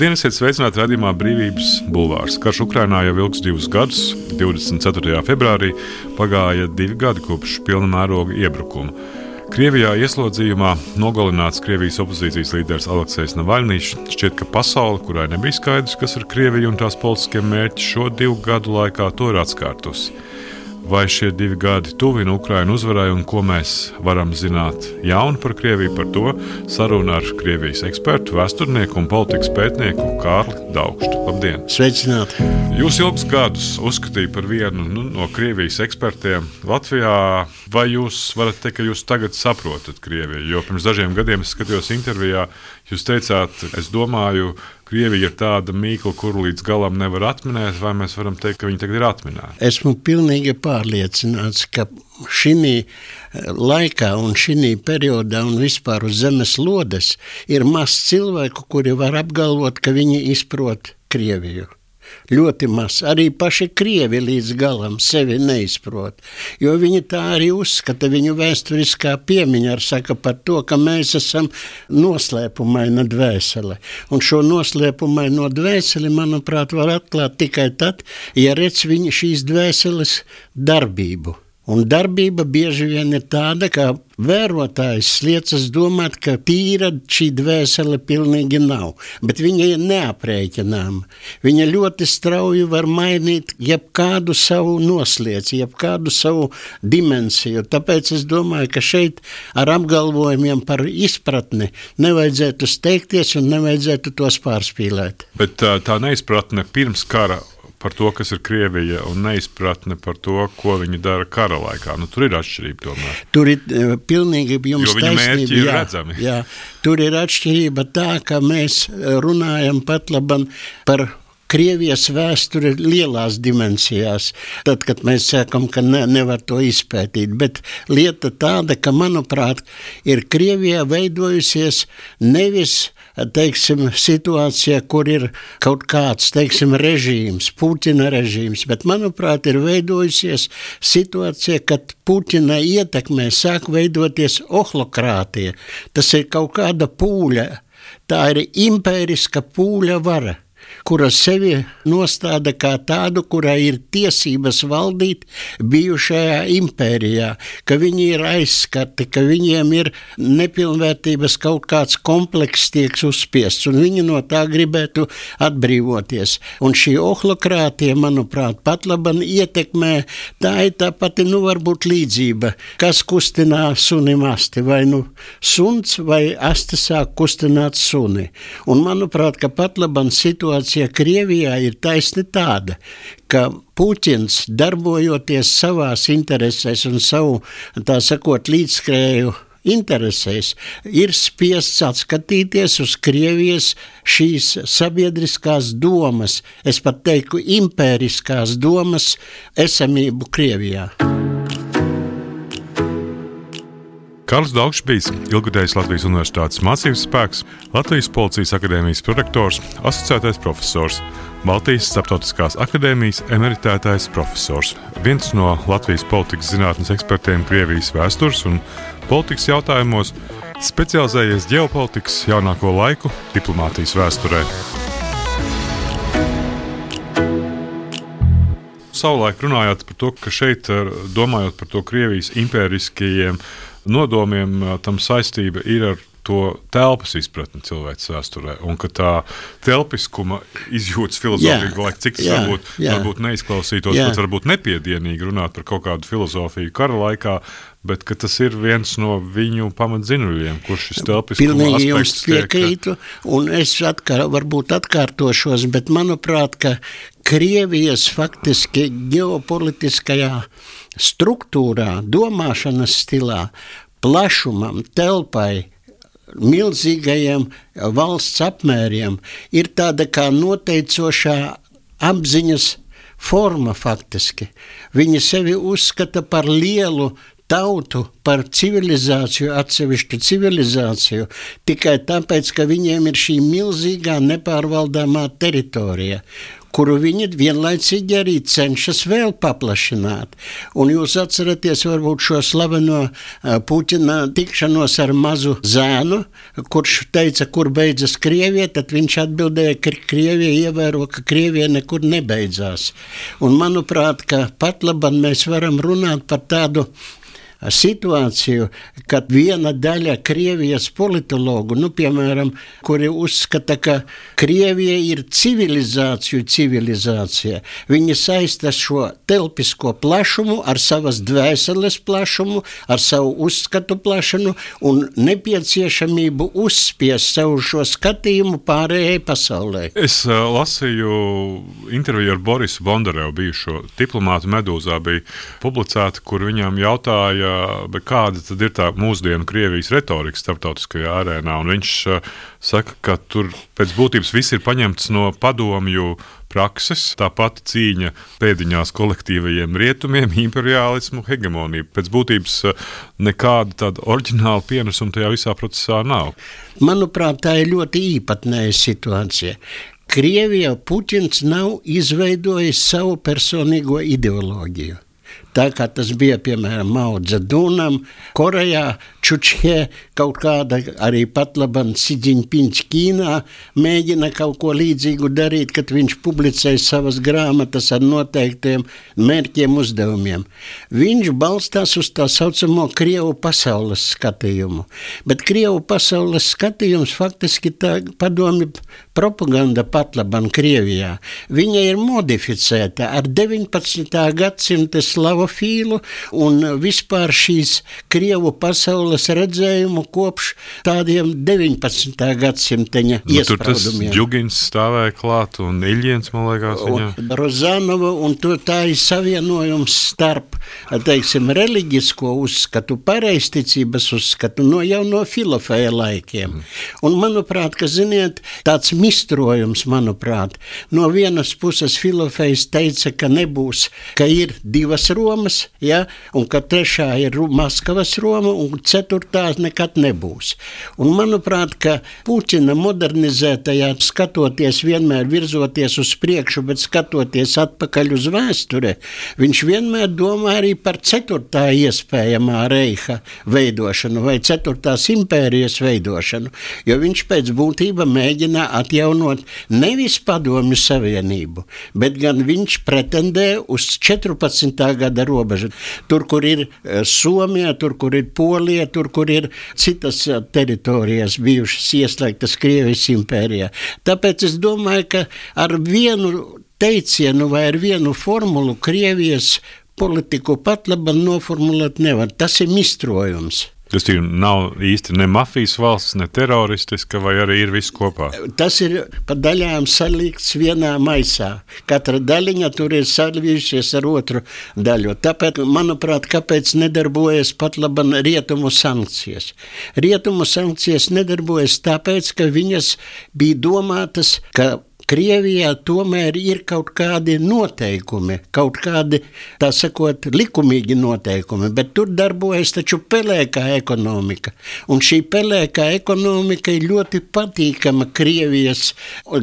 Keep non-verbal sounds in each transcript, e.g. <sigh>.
Labdien, esiet sveicināti redzamā brīvības bulvārs. Karš Ukrainā jau ilgs divus gadus. 24. februārī pagāja divi gadi kopš pilna mēroga iebrukuma. Krievijā ieslodzījumā nogalināts Krievijas opozīcijas līderis Aleksis Navaļņš. Šķiet, ka pasaule, kurai nebija skaidrs, kas ir Krievija un tās politiskie mērķi, šo divu gadu laikā to ir atkārtusi vai šie divi gadi tuvina Ukraiņu uzvarai un ko mēs varam zināt jaunu par Krieviju. Par to sarunu ar Krievijas ekspertu, vēsturnieku un politikas pētnieku Kārli Daugstu. Labdien! Sveicināti! Jūs ilgus gadus uzskatījāt par vienu nu, no Krievijas ekspertiem Latvijā. Vai jūs varat teikt, ka jūs tagad saprotat Krieviju? Jo pirms dažiem gadiem es skatījos intervijā, jūs teicāt, es domāju, Krievija ir tāda mīkla, kuru līdz galam nevar atminēt, vai mēs varam teikt, ka viņi tagad ir atminēti? Esmu pilnīgi pārliecināts, ka šī laikā un šī periodā un vispār uz zemes lodes ir maz cilvēku, kuri var apgalvot, ka viņi izprot Krieviju ļoti maz. Arī paši krievi līdz galam sevi neizprot, jo viņi tā arī uzskata, viņu vēsturiskā piemiņa ar saka par to, ka mēs esam noslēpumaina dvēsele. Un šo noslēpumaino dvēseli, manuprāt, var atklāt tikai tad, ja redz viņa šīs dvēseles darbību. Un darbība bieži vien ir tāda, ka vērotājs liecas domāt, ka tīra šī dvēsele pilnīgi nav, bet viņa ir neaprēķināma. Viņa ļoti strauji var mainīt jebkādu savu noslieci, jebkādu savu dimensiju. Tāpēc es domāju, ka šeit ar apgalvojumiem par izpratni nevajadzētu steigties un nevajadzētu tos pārspīlēt. Bet tā, tā neizpratne pirms kara par to, kas ir Krievija, un neizpratne par to, ko viņi dara kara laikā. Nu, tur ir atšķirība. Tomēr. Tur ir uh, pilnīgi jums taisnība. Jā, redzami. jā, tur ir atšķirība tā, ka mēs runājam pat labam par Krievijas vēsture lielās dimensijās, tad, kad mēs sakām, ka ne, nevar to izpētīt. Bet lieta tāda, ka, manuprāt, ir Krievijā veidojusies nevis teiksim, situācijā, kur ir kaut kāds teiksim, režīms, Putina režīms, bet, manuprāt, ir veidojusies situācija, kad Putina ietekmē sāk veidoties ohlokrātija. Tas ir kaut kāda pūļa, tā ir impēriska pūļa vara kura sevi nostāda kā tādu, kurai ir tiesības valdīt bijušajā impērijā, ka viņi ir aizskati, ka viņiem ir nepilnvērtības kaut kāds komplekss tiek uzspiests, un viņi no tā gribētu atbrīvoties. Un šī ohlokrātija, manuprāt, pat laban ietekmē, tā ir tā pati, nu, varbūt līdzība, kas kustinā sunim asti, vai nu suns vai asti sāk kustināt suni. Un manuprāt, ka pat laban situācija situācija Krievijā ir taisni tāda, ka Putins darbojoties savās interesēs un savu, tā sakot, līdzskrēju interesēs, ir spiests atskatīties uz Krievijas šīs sabiedriskās domas, es pat teiktu, impēriskās domas esamību Krievijā. Karls Daugšs bijis ilgadējs Latvijas Universitātes mācības spēks, Latvijas Policijas akadēmijas prorektors, asociētais profesors, Baltijas Startautiskās akadēmijas emeritētais profesors, viens no Latvijas politikas zinātnes ekspertiem Krievijas vēstures un politikas jautājumos, specializējies ģeopolitikas jaunāko laiku diplomātijas vēsturē. Savulaik runājāt par to, ka šeit, domājot par to Krievijas impēriskajiem nodomiem tam saistība ir ar to telpas izpratni cilvēks vēsturē, un ka tā telpiskuma izjūtas filozofija, lai cik tas jā, varbūt, jā. varbūt neizklausītos, jā. pat varbūt nepiedienīgi runāt par kaut kādu filozofiju kara laikā, bet tas ir viens no viņu pamatzinuļiem, kurš šis telpiskums Pilnīgi jums piekrītu, un es atkār, varbūt atkārtošos, bet manuprāt, ka Krievijas faktiski ģeopolitiskajā struktūrā, domāšanas stilā, plašumam, telpai, milzīgajiem valsts apmēriem ir tāda kā noteicošā apziņas forma faktiski. Viņi sevi uzskata par lielu tautu par civilizāciju, atsevišķu civilizāciju, tikai tāpēc, ka viņiem ir šī milzīgā nepārvaldāmā teritorija kuru viņi vienlaicīgi arī cenšas vēl paplašināt. Un jūs atceraties varbūt šo slaveno Puķina tikšanos ar mazu zēnu, kurš teica, kur beidzas Krievija, tad viņš atbildēja, ka Krievija ievēro, ka Krievija nekur nebeidzās. Un manuprāt, ka pat labam mēs varam runāt par tādu situāciju, kad viena daļa Krievijas politologu, nu, piemēram, kuri uzskata, ka Krievija ir civilizāciju civilizācija, viņi saista šo telpisko plašumu ar savas dvēseles plašumu, ar savu uzskatu plašumu un nepieciešamību uzspiest savu šo skatījumu pārējai pasaulē. Es uh, lasīju interviju ar Borisu Bondarevu, bijušo diplomātu Medūzā, bija publicēta, kur viņam jautāja, kāda tad ir tā mūsdienu Krievijas retorika starptautiskajā arēnā. Un viņš uh, saka, ka tur pēc būtības viss ir paņemts no padomju prakses, tāpat cīņa pēdiņās kolektīvajiem rietumiem, imperiālismu, hegemoniju. Pēc būtības uh, nekāda tāda oriģināla pienesuma tajā visā procesā nav. Manuprāt, tā ir ļoti īpatnēja situācija. Krievijā Putins nav izveidojis savu personīgo ideoloģiju. Tā kā tas bija piemēram Mao Dzedunam, Korejā, Čučhē, kaut kāda arī pat laban Sidziņpins Ķīnā mēģina kaut ko līdzīgu darīt, kad viņš publicēja savas grāmatas ar noteiktiem mērķiem uzdevumiem. Viņš balstās uz tā saucamo Krievu pasaules skatījumu, bet Krievu pasaules skatījums faktiski tā padomi propaganda pat laban Krievijā. Viņa ir modificēta ar 19. gadsimta slavofīlu un vispār šīs Krievu pasaules redzējumu kopš tādiem 19. gadsimteņa nu, tur tas Džugins stāvēja klāt un Iļiens, man liekas, viņa. Rozanova un to tā ir savienojums starp, teiksim, reliģisko uzskatu, pareisticības uzskatu no jau no filofēja laikiem. Mm. Un manuprāt, ka, ziniet, tāds mistrojums, manuprāt, no vienas puses filofējs teica, ka nebūs, ka ir divas Romas, ja, un ka trešā ir Maskavas Roma, un ceturtā nekad nebūs. Un manuprāt, ka Puķina modernizētajā skatoties vienmēr virzoties uz priekšu, bet skatoties atpakaļ uz vēsture, viņš vienmēr domā arī par ceturtā iespējamā reiha veidošanu vai ceturtās impērijas veidošanu, jo viņš pēc būtība mēģina atjaunot nevis padomju savienību, bet gan viņš pretendē uz 14. gada robežu. Tur, kur ir eh, Somija, tur, kur ir Polija, tur, kur ir citas eh, teritorijas bijušas ieslēgtas Krievijas impērijā. Tāpēc es domāju, ka ar vienu teicienu vai ar vienu formulu Krievijas politiku pat labi noformulēt nevar. Tas ir mistrojums. Tas ir, nav īsti ne mafijas valsts, ne teroristiska, vai arī ir viss kopā. Tas ir pa daļām salikts vienā maisā. Katra daļiņa tur ir sadalījusies ar otru daļu. Tāpēc, manuprāt, kāpēc nedarbojas pat laba rietumu sankcijas? Rietumu sankcijas nedarbojas tāpēc, ka viņas bija domātas, ka Krievijā tomēr ir kaut kādi noteikumi, kaut kādi, tā sakot, likumīgi noteikumi, bet tur darbojas taču pelēkā ekonomika. Un šī pelēkā ekonomika ir ļoti patīkama Krievijas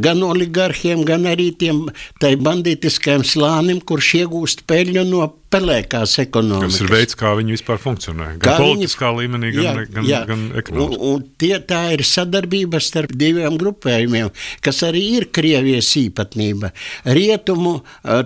gan oligarhiem, gan arī tiem tai bandītiskajiem slānim, kurš iegūst peļņu no pelēkās ekonomikas. Tas ir veids, kā viņi vispār funkcionē. Gan kā politiskā viņi, līmenī, gan, jā, gan, jā. gan ekonomiski. Un, un tie, tā ir sadarbība starp diviem grupējumiem, kas arī ir Krievijas īpatnība. Rietumu,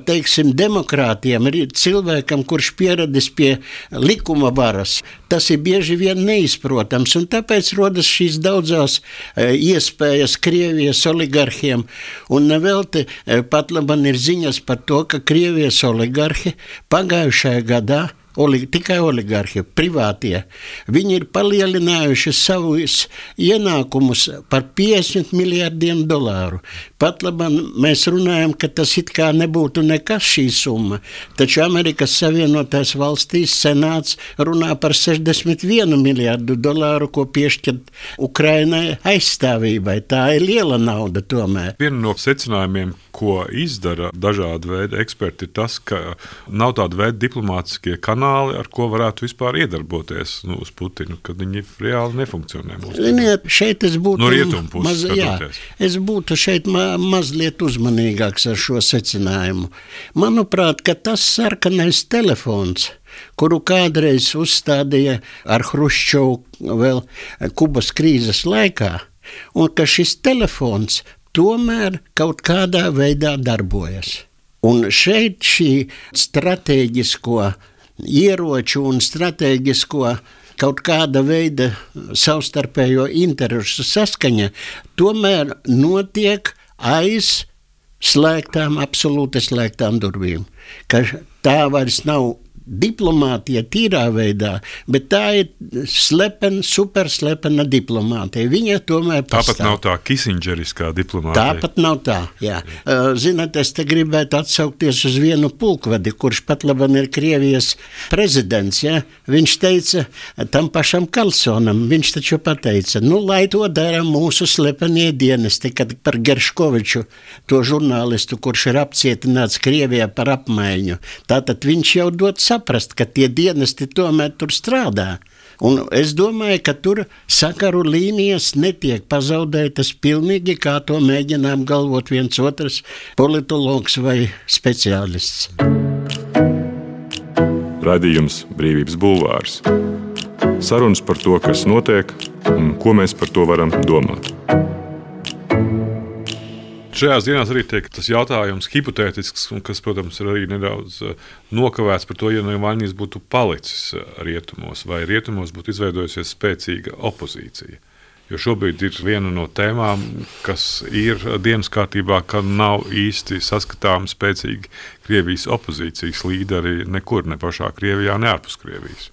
teiksim, demokrātiem, cilvēkam, kurš pieradis pie likuma varas, tas ir bieži vien neizprotams. Un tāpēc rodas šīs daudzās iespējas Krievijas oligarhiem. Un nevelti pat labam ir ziņas par to, ka Krievijas oligarhi pagaidām располагающая года Oli, tikai oligarhi, privātie, viņi ir palielinājuši savus ienākumus par 50 miljardiem dolāru. Pat labi, mēs runājam, ka tas it kā nebūtu nekas šī summa, taču Amerikas Savienotās valstīs senāts runā par 61 miljardu dolāru, ko piešķirt Ukrainai aizstāvībai. Tā ir liela nauda tomēr. Viena no secinājumiem, ko izdara dažādi veidi eksperti, ir tas, ka nav tāda veida diplomātiskie kanāli, kanāli, ar ko varētu vispār iedarboties nu, uz Putinu, kad viņi reāli nefunkcionē. Ziniet, šeit es būtu, no puses, maz, jā, es būtu šeit ma mazliet uzmanīgāks ar šo secinājumu. Manuprāt, tas sarkanais telefons kuru kādreiz uzstādīja ar Hruščovu vēl Kubas krīzes laikā, un ka šis telefons tomēr kaut kādā veidā darbojas. Un šeit šī stratēģisko ieroču un stratēģisko kaut kāda veida savstarpējo interesu saskaņa tomēr notiek aiz slēgtām, absolūti slēgtām durvīm. Ka tā vairs nav diplomātija tīrā veidā, bet tā ir slepena, superslepena diplomātija. Viņa tomēr pastāv. Tāpat nav tā kisingeriskā diplomātija. Tāpat nav tā, jā. Zināt, es te gribētu atsaukties uz vienu pulkvedi, kurš pat labam ir Krievijas prezidents, jā. Viņš teica tam pašam Kalsonam, viņš taču pateica, nu, lai to dara mūsu slepenie dienesti, kad par Gerškoviču, to žurnālistu, kurš ir apcietināts Krievijā par apmaiņu. Tātad viņš jau dod saprast, ka tie dienesti tomēr tur strādā. Un es domāju, ka tur sakaru līnijas netiek pazaudētas pilnīgi, kā to mēģina apgalvot viens otrs politologs vai speciālists. Radījums Brīvības Bulvārs. Sarunas par to, kas notiek un ko mēs par to varam domāt. Šajās dienās arī tiek tas jautājums hipotētisks, kas, protams, ir arī nedaudz eh, nokavēts par to, ja Navaļņīs būtu palicis eh, rietumos, vai rietumos būtu izveidojusies spēcīga opozīcija. Jo šobrīd ir viena no tēmām, kas ir dienas kārtībā, ka nav īsti saskatāmi spēcīgi Krievijas opozīcijas līderi nekur, ne pašā Krievijā, ne ārpus Krievijas.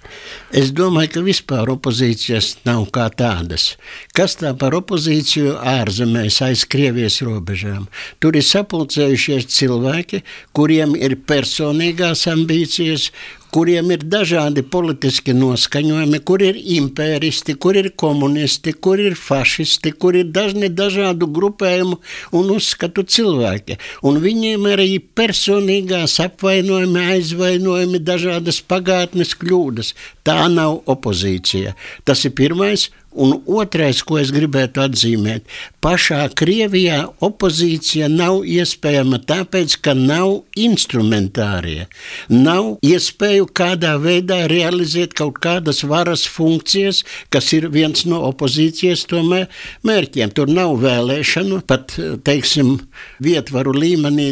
Es domāju, ka vispār opozīcijas nav kā tādas. Kas tā par opozīciju ārzemēs aiz Krievijas robežām? Tur ir sapulcējušies cilvēki, kuriem ir personīgās ambīcijas, kuriem ir dažādi politiski noskaņojumi, kur ir impēristi, kur ir komunisti, kur ir fašisti, kur ir dažni dažādu grupējumu un uzskatu cilvēki. Un viņiem arī personīgās apvainojumi, aizvainojumi, dažādas pagātnes kļūdas. Tā nav opozīcija. Tas ir pirmais. Un otrais, ko es gribētu atzīmēt, pašā Krievijā opozīcija nav iespējama tāpēc, ka nav instrumentārija. Nav iespēju kādā veidā realizēt kaut kādas varas funkcijas, kas ir viens no opozīcijas tomēr mērķiem. Tur nav vēlēšanu, pat, teiksim, vietvaru līmenī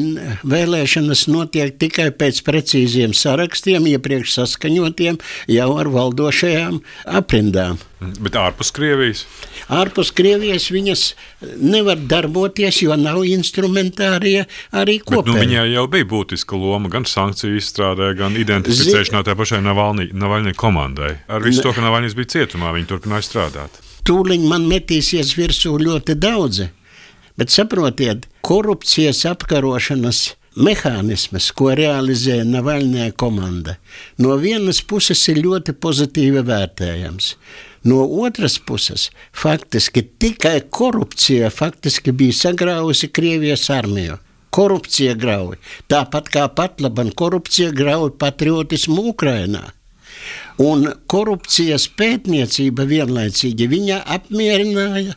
vēlēšanas notiek tikai pēc precīziem sarakstiem, iepriekš saskaņotiem jau ar valdošajām aprindām. Bet ārpus Krievijas? Ārpus Krievijas viņas nevar darboties, jo nav instrumentārija arī kopā. Nu, viņai jau bija būtiska loma gan sankciju izstrādē, gan identificēšanā tā pašai Navaļņai komandai. Ar visu to, ka Navaļņis bija cietumā, viņi turpināja strādāt. Tūliņ man metīsies virsū ļoti daudzi, bet saprotiet, korupcijas apkarošanas mehānisms, ko realizē Navaļņā komanda, no vienas puses ir ļoti pozitīvi vērtējams. No otras puses, faktiski tikai korupcija faktiski bija sagraujusi Krievijas armiju. Korupcija grauj, tāpat kā pat labi korupcija grauj patriotismu Ukrajinā. Un korupcijas pētniecība vienlaicīgi apmierināja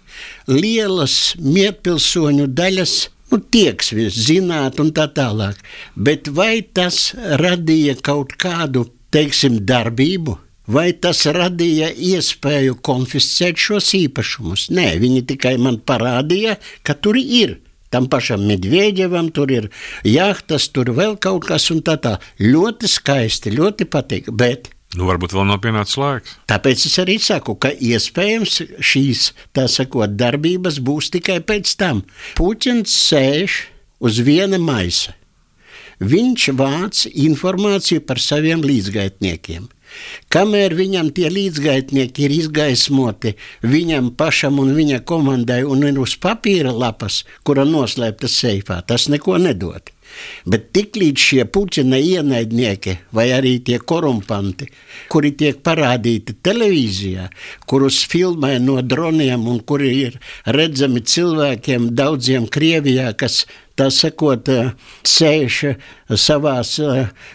lielas mierpilsoņu daļas nu, tieksmes, zināt, un tā tālāk. Bet vai tas radīja kaut kādu, teiksim, darbību? Vai tas radīja iespēju konfiscēt šos īpašumus? Nē, viņi tikai man parādīja, ka tur ir. Tam pašam Medvedevam tur ir jahtas, tur vēl kaut kas un tā tā. Ļoti skaisti, ļoti patīk. Bet Nu, varbūt vēl nav pienācis laiks. Tāpēc es arī saku, ka iespējams šīs tā sakot, darbības būs tikai pēc tam. Puķins sēž uz viena maisa. Viņš vāc informāciju par saviem līdzgaitniekiem. Kamēr viņam tie līdzgaitnieki ir izgaismoti viņam pašam un viņa komandai un ir uz papīra lapas, kura noslēpta seifā, tas neko nedod. Bet tiklīdz šie Puķina ienaidnieki vai arī tie korumpanti, kuri tiek parādīti televīzijā, kurus filmē no droniem un kuri ir redzami cilvēkiem daudziem Krievijā, kas tā sakot, sēž savās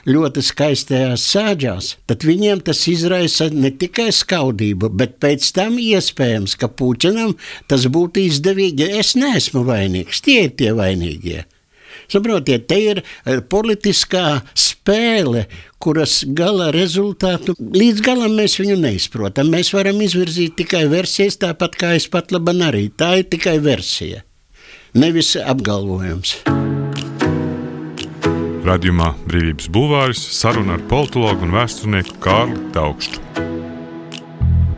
ļoti skaistajās sēdžās, tad viņiem tas izraisa ne tikai skaudību, bet pēc tam iespējams, ka Puķinam tas būtu izdevīgi. Es neesmu vainīgs, tie ir tie vainīgie. Saprotiet, te ir politiskā spēle, kuras gala rezultātu līdz galam mēs viņu neizprotam. Mēs varam izvirzīt tikai versijas, tāpat kā es pat labi arī. Tā ir tikai versija nevis apgalvojums. Radījumā Brīvības Bulvāris saruna ar politologu un vēsturnieku Kārlu Daugstu.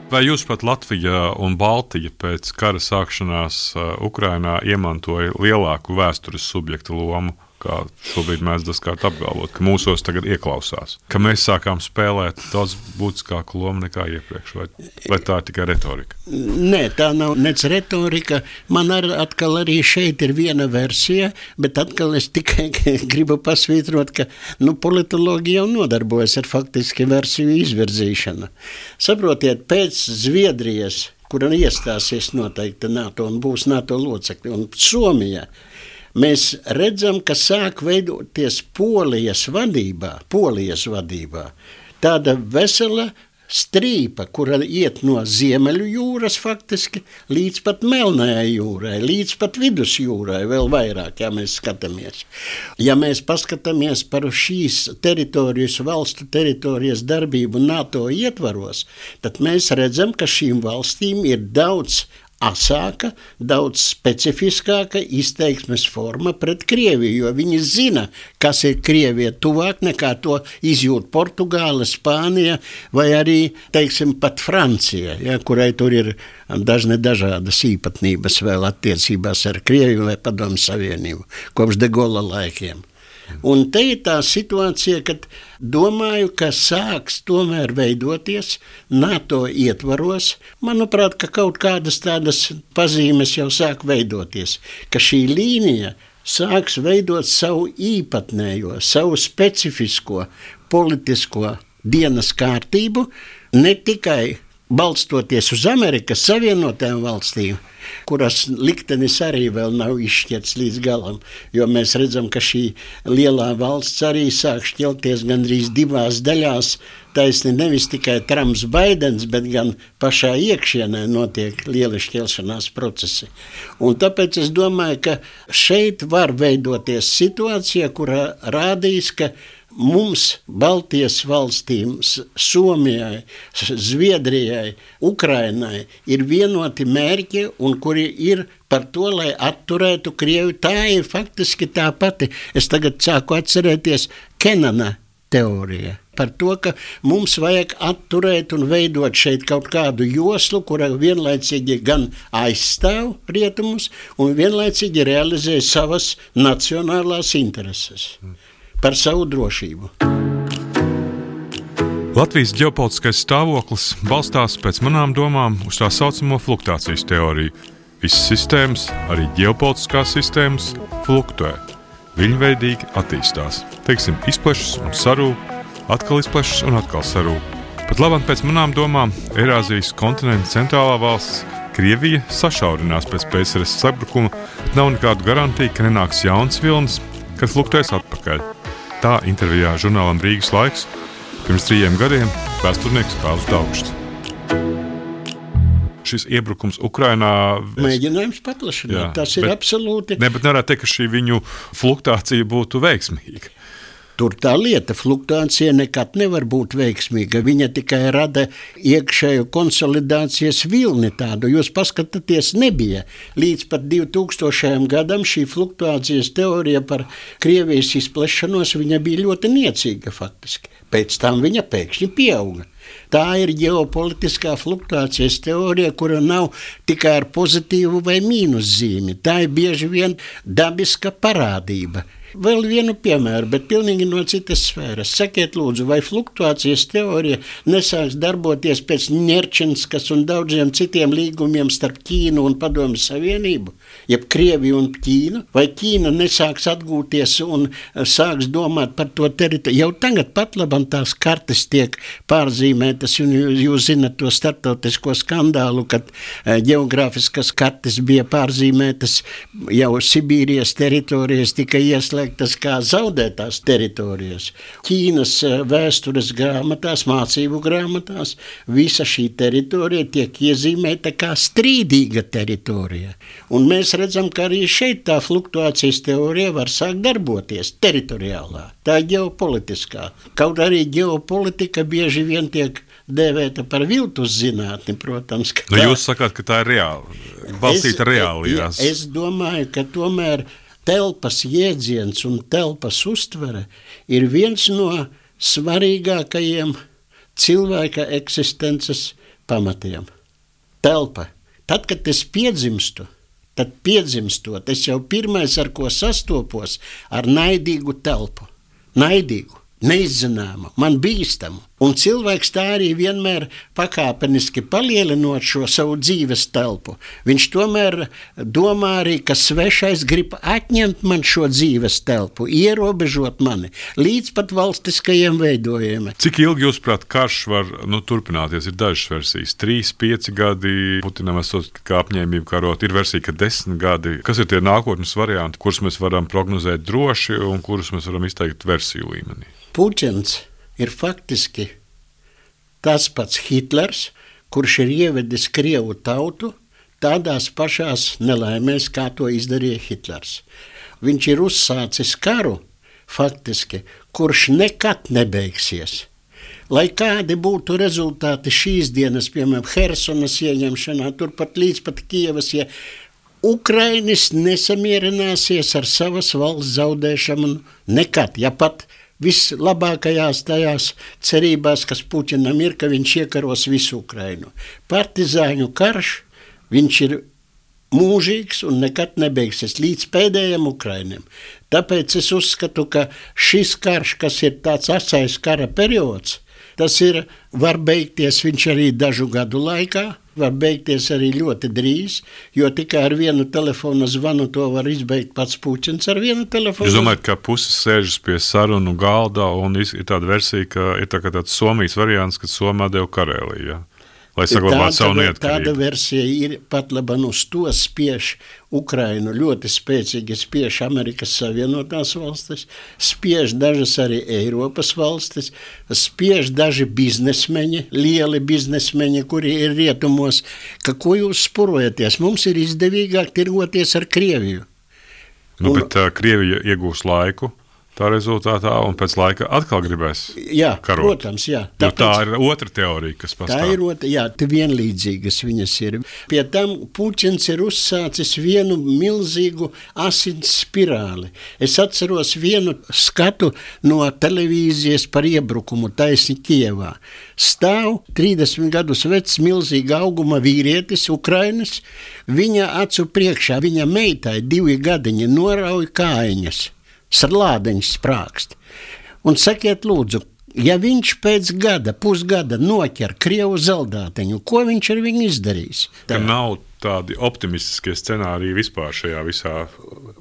Vai jūs pat Latvija un Baltija pēc kara sākšanās uh, Ukrainā iemantoja lielāku vēstures subjektu lomu kā šobrīd mēs dažkārt apgalvot, ka mūsos tagad ieklausās, ka mēs sākām spēlēt daudz būtiskāku lomu nekā iepriekš, vai, vai tā ir tikai retorika? Nē, tā nav nec retorika. Man ar, atkal arī šeit ir viena versija, bet atkal es tikai <laughs> gribu pasvītrot, ka nu, politologi jau nodarbojas ar faktiski versiju izvirzīšanu. Saprotiet, pēc Zviedrijas, kura iestāsies noteikti NATO un būs NATO locekļi, un Somija, mēs redzam, ka sāk veidoties polijas vadībā, polijas vadībā tāda vesela strīpa, kura iet no Ziemeļu jūras faktiski līdz pat Melnējai jūrai, līdz pat Vidusjūrai, vēl vairāk, ja mēs skatāmies. Ja mēs paskatāmies par šīs teritorijas, valstu teritorijas darbību NATO ietvaros, tad mēs redzam, ka šīm valstīm ir daudz asāka, daudz specifiskāka izteiksmes forma pret Krieviju, jo viņi zina, kas ir Krievija tuvāk nekā to izjūt Portugāla, Spānija vai arī, teiksim, pat Francija, ja, kurai tur ir dažne dažādas īpatnības vēl attiecībās ar Krieviju vai Padomu Savienību kopš de Gola laikiem. Un te ir tā situācija, kad domāju, ka sāks tomēr veidoties NATO ietvaros. Manuprāt, ka kaut kādas tādas pazīmes jau sāk veidoties, ka šī līnija sāks veidot savu īpatnējo, savu specifisko politisko dienas kārtību, ne tikai balstoties uz Amerikas Savienotajām valstīm, kuras liktenis arī vēl nav izšķirts līdz galam. Jo mēs redzam, ka šī lielā valsts arī sāk šķelties gandrīz divās daļās. Taisni nevis tikai Trumps, Baidens, bet gan pašā iekšienē notiek liela šķelšanās procesi. Un tāpēc es domāju, ka šeit var veidoties situācija, kurā rādīs, ka mums, Baltijas valstīm, Somijai, Zviedrijai, Ukrainai ir vienoti mērķi, un kuri ir par to, lai atturētu Krievi. Tā ir faktiski tā pati. Es tagad sāku atcerēties Kenana teorija. Par to, ka mums vajag atturēt un veidot šeit kaut kādu joslu, kura vienlaicīgi gan aizstāv rietumus, un vienlaicīgi realizē savas nacionālās intereses. Mm par savu drošību. Latvijas ģeopolitiskais stāvoklis balstās pēc manām domām uz tā saucamo fluktuācijas teoriju. Visas sistēmas, arī ģeopolitiskās sistēmas, fluktē, viņveidīgi attīstās. Teiksim, izplešas un sarūp, atkal izplešas un atkal sarūp. Pat labāk pēc manām domām, Eirāzijas kontinenta centrālā valsts Krievija sašaurinās pēc PSRS sabrukuma, bet nav nekādu garantiju, ka nenāks jauns vilnis, kas fluktēs atpakaļ. Tā intervijā žurnālam Rīgas laiks pirms trījiem gadiem vēsturnieks Kāls Daugšs. Šis iebrukums Ukrajinā. Mēģinājums paplašināt. Jā, tas ir bet, absolūti. Ne, bet nevarētu teikt, ka šī viņu fluktuācija būtu veiksmīga. Tur tā lieta, fluktuācija nekad nevar būt veiksmīga. Viņa tikai rada iekšēju konsolidācijas vilni tādu. Jūs paskatāties, nebija. Līdz pat 2000. gadam šī fluktuācijas teorija par Krievijas izplešanos bija ļoti niecīga faktiski. Pēc tam viņa pēkšņi pieauga. Tā ir ģeopolitiskā fluktuācijas teorija, kura nav tikai ar pozitīvu vai mīnus zīmi. Tā ir bieži vien dabiska parādība Vēl vienu piemēru, bet pilnīgi no citas sfēras. Sakiet, lūdzu, vai fluktuācijas teorija nesāks darboties pēc Ņerčinskas un daudziem citiem līgumiem starp Ķīnu un Padomju Savienību, jeb Krieviju un Ķīnu? Vai Ķīna nesāks atgūties un eh, sāks domāt par to teritoriju? Jau tagad pat labam tās kartes tiek pārzīmētas, un jūs zinat to startautisko skandālu, kad eh, geogrāfiskas kartes bija pārzīmētas jau Sibīrijas teritorijas tika ieslēgtas noteiktas kā zaudētās teritorijas. Ķīnas eh, vēstures grāmatās, mācību grāmatās, visa šī teritorija tiek iezīmēta kā strīdīga teritorija. Un mēs redzam, ka arī šeit tā fluktuācijas teorija var sākt darboties teritoriālā. Tā ģeopolitiskā. Kaut arī ģeopolitika bieži vien tiek dēvēta par viltus zinātni, protams. Nu, tā, jūs sakāt, ka tā ir reāla, balstīta reālijās. Es domāju, ka tomēr telpas jēdziens un telpas uztvere ir viens no svarīgākajiem cilvēka eksistences pamatiem. Telpa. Tad, kad es piedzimstu, tad piedzimstot, es jau pirmais, ar ko sastopos, ar naidīgu telpu. Naidīgu neizzināmu, man bīstamu. Un cilvēks tā arī vienmēr pakāpeniski palielinot šo savu dzīves telpu. Viņš tomēr domā arī, ka svešais grib atņemt man šo dzīves telpu, ierobežot mani līdz pat valstiskajiem veidojumiem. Cik ilgi jūs prāt, karš var nu, turpināties? Ir dažas versijas - trīs, pieci gadi, Putinam esot kā apņēmību karot, ir versija, ka desmit gadi. Kas ir tie nākotnes varianti, kurus mēs varam prognozēt droši un kurus mēs varam izteikt versiju līmenī? Puķins ir faktiski tas pats Hitlers, kurš ir ievedis Krievu tautu tādās pašās nelaimēs, kā to izdarīja Hitlers. Viņš ir uzsācis karu, faktiski, kurš nekad nebeigsies. Lai kādi būtu rezultāti šīs dienas, piemēram, Helsinas ieņemšanā, turpat līdz pat Kievas, ja Ukrainis nesamierināsies ar savas valsts zaudēšanu nekad, ja pat vislabākajās tajās cerībās, kas Puķinam ir, ka viņš iekaros visu Ukrainu. Partizāņu karš, viņš ir mūžīgs un nekad nebeigsies līdz pēdējiem Ukrainam. Tāpēc es uzskatu, ka šis karš, kas ir tāds asais kara periods, tas ir, var beigties viņš arī dažu gadu laikā, var beigties arī ļoti drīz, jo tikai ar vienu telefona zvanu to var izbeigt pats Puķins ar vienu telefonu. Jūs domājat, ka puses sēžas pie sarunu galda un ir tāda versija, ka ir tā tāds Somijas variants, kad Somā deva Karēliju. Ja? Lai saglabātu savu neatkarību. Tāda versija ir pat labi uz to spiež Ukrainu, ļoti spēcīgi spiež Amerikas Savienotās valstis, spiež dažas arī Eiropas valstis, spiež daži biznesmeņi, lieli biznesmeņi, kuri ir rietumos, ka ko jūs spurojaties, mums ir izdevīgāk tirgoties ar Krieviju. Nu, un, bet uh, Krievija iegūs laiku tā rezultātā, un pēc laika atkal gribēs. Jā, karot. protams, jā. Tāpēc, tā ir otra teorija, kas pastāv. Tā ir otra, jā, tā vienlīdzīgas viņas ir. Pie tam Puķins ir uzsācis vienu milzīgu asins spirāli. Es atceros vienu skatu no televīzijas par iebrukumu taisni Kievā. Stāv 30 gadus vecs, milzīga auguma vīrietis, Ukrainas, viņa acu priekšā, viņa meitai divi gadiņi norauj kājiņas slādeņš sprākst. Un sakiet, lūdzu, ja viņš pēc gada, pusgada noķer krievu zeldāteņu, ko viņš ar viņu izdarīs? Tā nav tādi optimistiskie scenāriji vispār šajā visā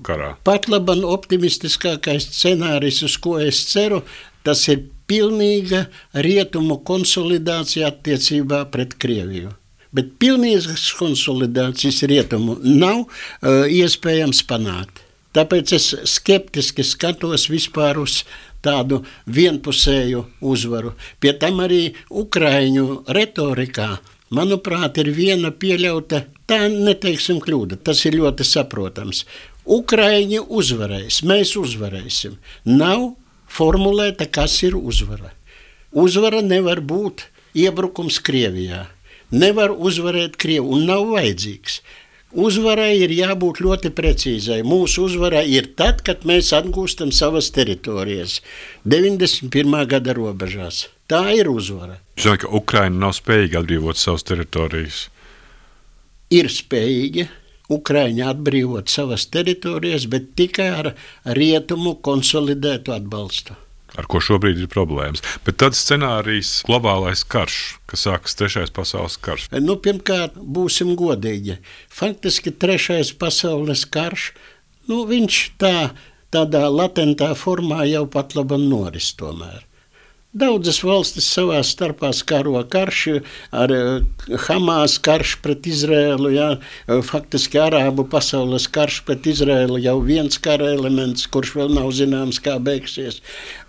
karā. Pat labi, optimistiskākais scenārijs, uz ko es ceru, tas ir pilnīga rietumu konsolidācija attiecībā pret Krieviju. Bet pilnīgas konsolidācijas rietumu nav uh, iespējams panākt. Tāpēc es skeptiski skatos vispār uz tādu vienpusēju uzvaru. Pie tam arī Ukraiņu retorikā, manuprāt, ir viena pieļauta, tā neteiksim kļūda, tas ir ļoti saprotams. Ukraiņi uzvarēs, mēs uzvarēsim. Nav formulēta, kas ir uzvara. Uzvara nevar būt iebrukums Krievijā. Nevar uzvarēt Krievu un nav vajadzīgs. Uzvarai ir jābūt ļoti precīzai. Mūsu uzvara ir tad, kad mēs atgūstam savas teritorijas 91. gada robežās. Tā ir uzvara. Jūs zināt, ka Ukraina nav spējīga atbrīvot savas teritorijas? Ir spējīga. Ukraiņi atbrīvot savas teritorijas, bet tikai ar rietumu konsolidētu atbalstu. Ar ko šobrīd ir problēmas. Bet tad scenārijs - globālais karš, kas sākas trešais pasaules karš. Nu, pirmkārt, būsim godīgi. Faktiski trešais pasaules karš, nu, viņš tā, tādā latentā formā jau pat labi noris tomēr. Daudzas valstis savā starpā karo karš, ar eh, Hamas karš pret Izrēlu. Jā, eh, faktiski Arābu pasaules karš pret Izrēlu jau viens kara elements, kurš vēl nav zināms, kā beigsies.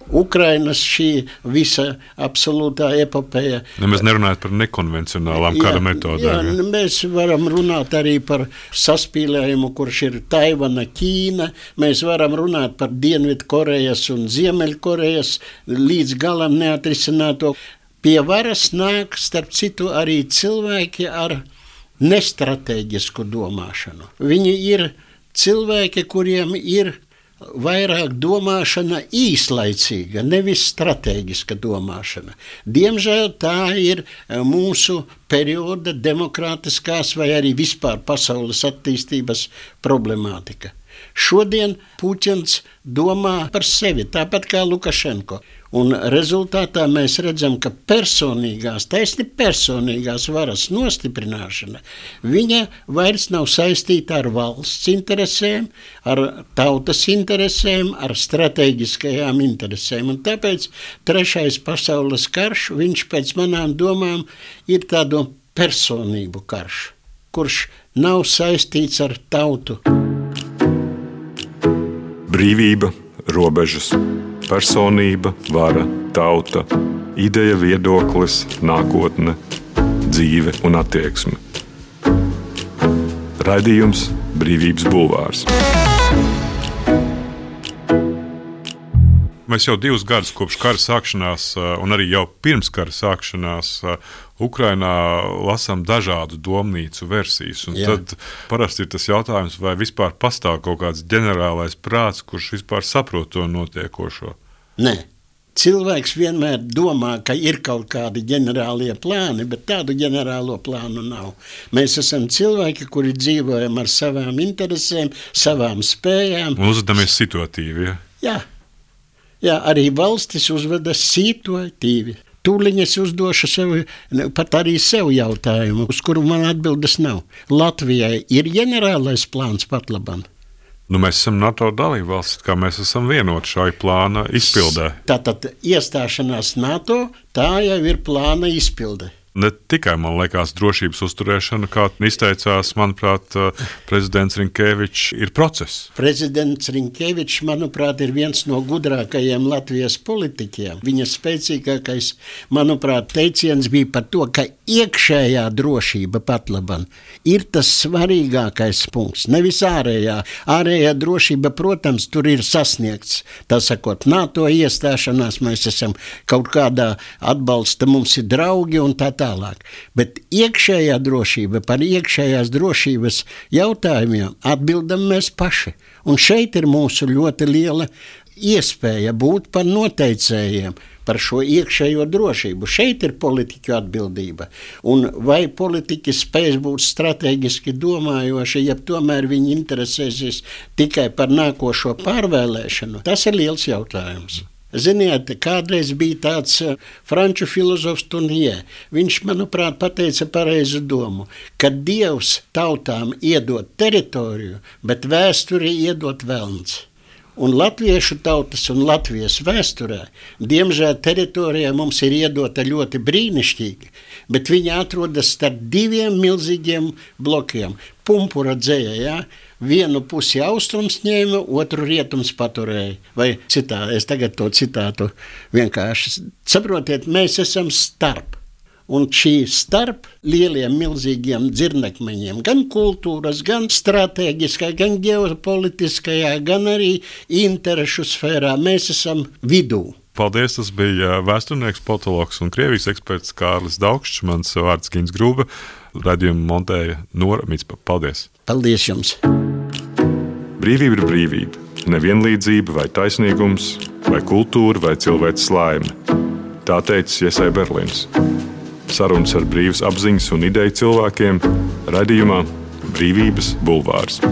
Ukrainas šī visa absolūtā epopeja. Nemaz nerunājot par nekonvencionālām kara metodēm. Jā, mēs varam runāt arī par saspīlējumu, kurš ir Taivana, Ķīna. Mēs varam runāt par Dienvidkorejas un Ziemeļkorejas līdz galam neatrisināto. Pie varas nāk, starp citu, arī cilvēki ar nestrateģisku domāšanu. Viņi ir cilvēki, kuriem ir vairāk domāšana īslaicīga, nevis strateģiska domāšana. Diemžēl tā ir eh, mūsu perioda demokrātiskās vai arī vispār pasaules attīstības problemātika. Šodien Puķins domā par sevi, tāpat kā Lukašenko. Un rezultātā mēs redzam, ka personīgās, taisni personīgās varas nostiprināšana, viņa vairs nav saistīta ar valsts interesēm, ar tautas interesēm, ar strateģiskajām interesēm. Un tāpēc trešais pasaules karš, viņš pēc manām domām ir tādu personību karš, kurš nav saistīts ar tautu. Brīvība, robežas personība, vara, tauta, ideja, viedoklis, nākotne, dzīve un attieksme. Raidījums Brīvības Bulvārs. Mēs jau divus gadus kopš kara sākšanās, un arī jau pirms kara sākšanās, Ukrainā lasām dažādu domnīcu versijas. Tad parasti ir tas jautājums, vai vispār pastāv kaut kāds ģenerālais prāts, kurš vispār saprot to notiekošo. Nē. Cilvēks vienmēr domā, ka ir kaut kādi ģenerālie plāni, bet tādu ģenerālo plānu nav. Mēs esam cilvēki, kuri dzīvojam ar savām interesēm, savām spējām. Uzvedamies situatīvi. Ja? Jā. Jā, arī valstis uzvedas situatīvi. Tūlīt es uzdošu sev, pat arī sev jautājumu, uz kuru man atbildes nav. Latvijai ir ģenerālais plāns pat labam. Nu, mēs esam NATO dalībvalsts, kā mēs esam vienoti šai plāna izpildē. Tātad iestāšanās NATO tā jau ir plāna izpildē ne tikai, man liekas, drošības uzturēšana, kā izteicās, manuprāt, prezidents Rinkēvičs, ir process. Prezidents Rinkēvičs, manuprāt, ir viens no gudrākajiem Latvijas politiķiem. Viņa spēcīgākais, manuprāt, teiciens bija par to, ka iekšējā drošība pat laban ir tas svarīgākais punkts, nevis ārējā. Ārējā drošība, protams, tur ir sasniegts. Tā sakot, NATO iestāšanās mēs esam kaut kādā atbalsta, mums ir draugi un tā tā tālāk. Bet iekšējā drošība par iekšējās drošības jautājumiem atbildam mēs paši. Un šeit ir mūsu ļoti liela iespēja būt par noteicējiem par šo iekšējo drošību. Šeit ir politiķu atbildība. Un vai politiķi spēs būt strateģiski domājoši, ja tomēr viņi interesēsies tikai par nākošo pārvēlēšanu, tas ir liels jautājums. Ziniet, kādreiz bija tāds eh, franču filozofs Tunijē. Viņš, manuprāt, pateica pareizu domu, ka Dievs tautām iedod teritoriju, bet vēsturi iedod velns. Un latviešu tautas un Latvijas vēsturē, diemžēl, teritorijā mums ir iedota ļoti brīnišķīgi, bet viņi atrodas starp diviem milzīgiem blokiem. Pumpura dzēja, ja? vienu pusi austrums ņēma, otru rietums paturēja. Vai citā, es tagad to citātu vienkārši. Saprotiet, mēs esam starp. Un šī starp lieliem, milzīgiem dzirnekmeņiem, gan kultūras, gan strateģiskā, gan ģeopolitiskajā, gan arī interešu sfērā, mēs esam vidū. Paldies! Tas bija vēsturnieks, politologs un krievijas eksperts Kārlis Daugšs. Mans vārds Gins Grūba. Radījumu montēja Nora Mitspa. Paldies! Paldies jums! Brīvība ir brīvība. Nevienlīdzība vai taisnīgums, vai kultūra vai cilvēks laime. Tā teica Iesai Berlīns. Sarunas ar brīvas apziņas un ideju cilvēkiem raidījumā Brīvības bulvārs.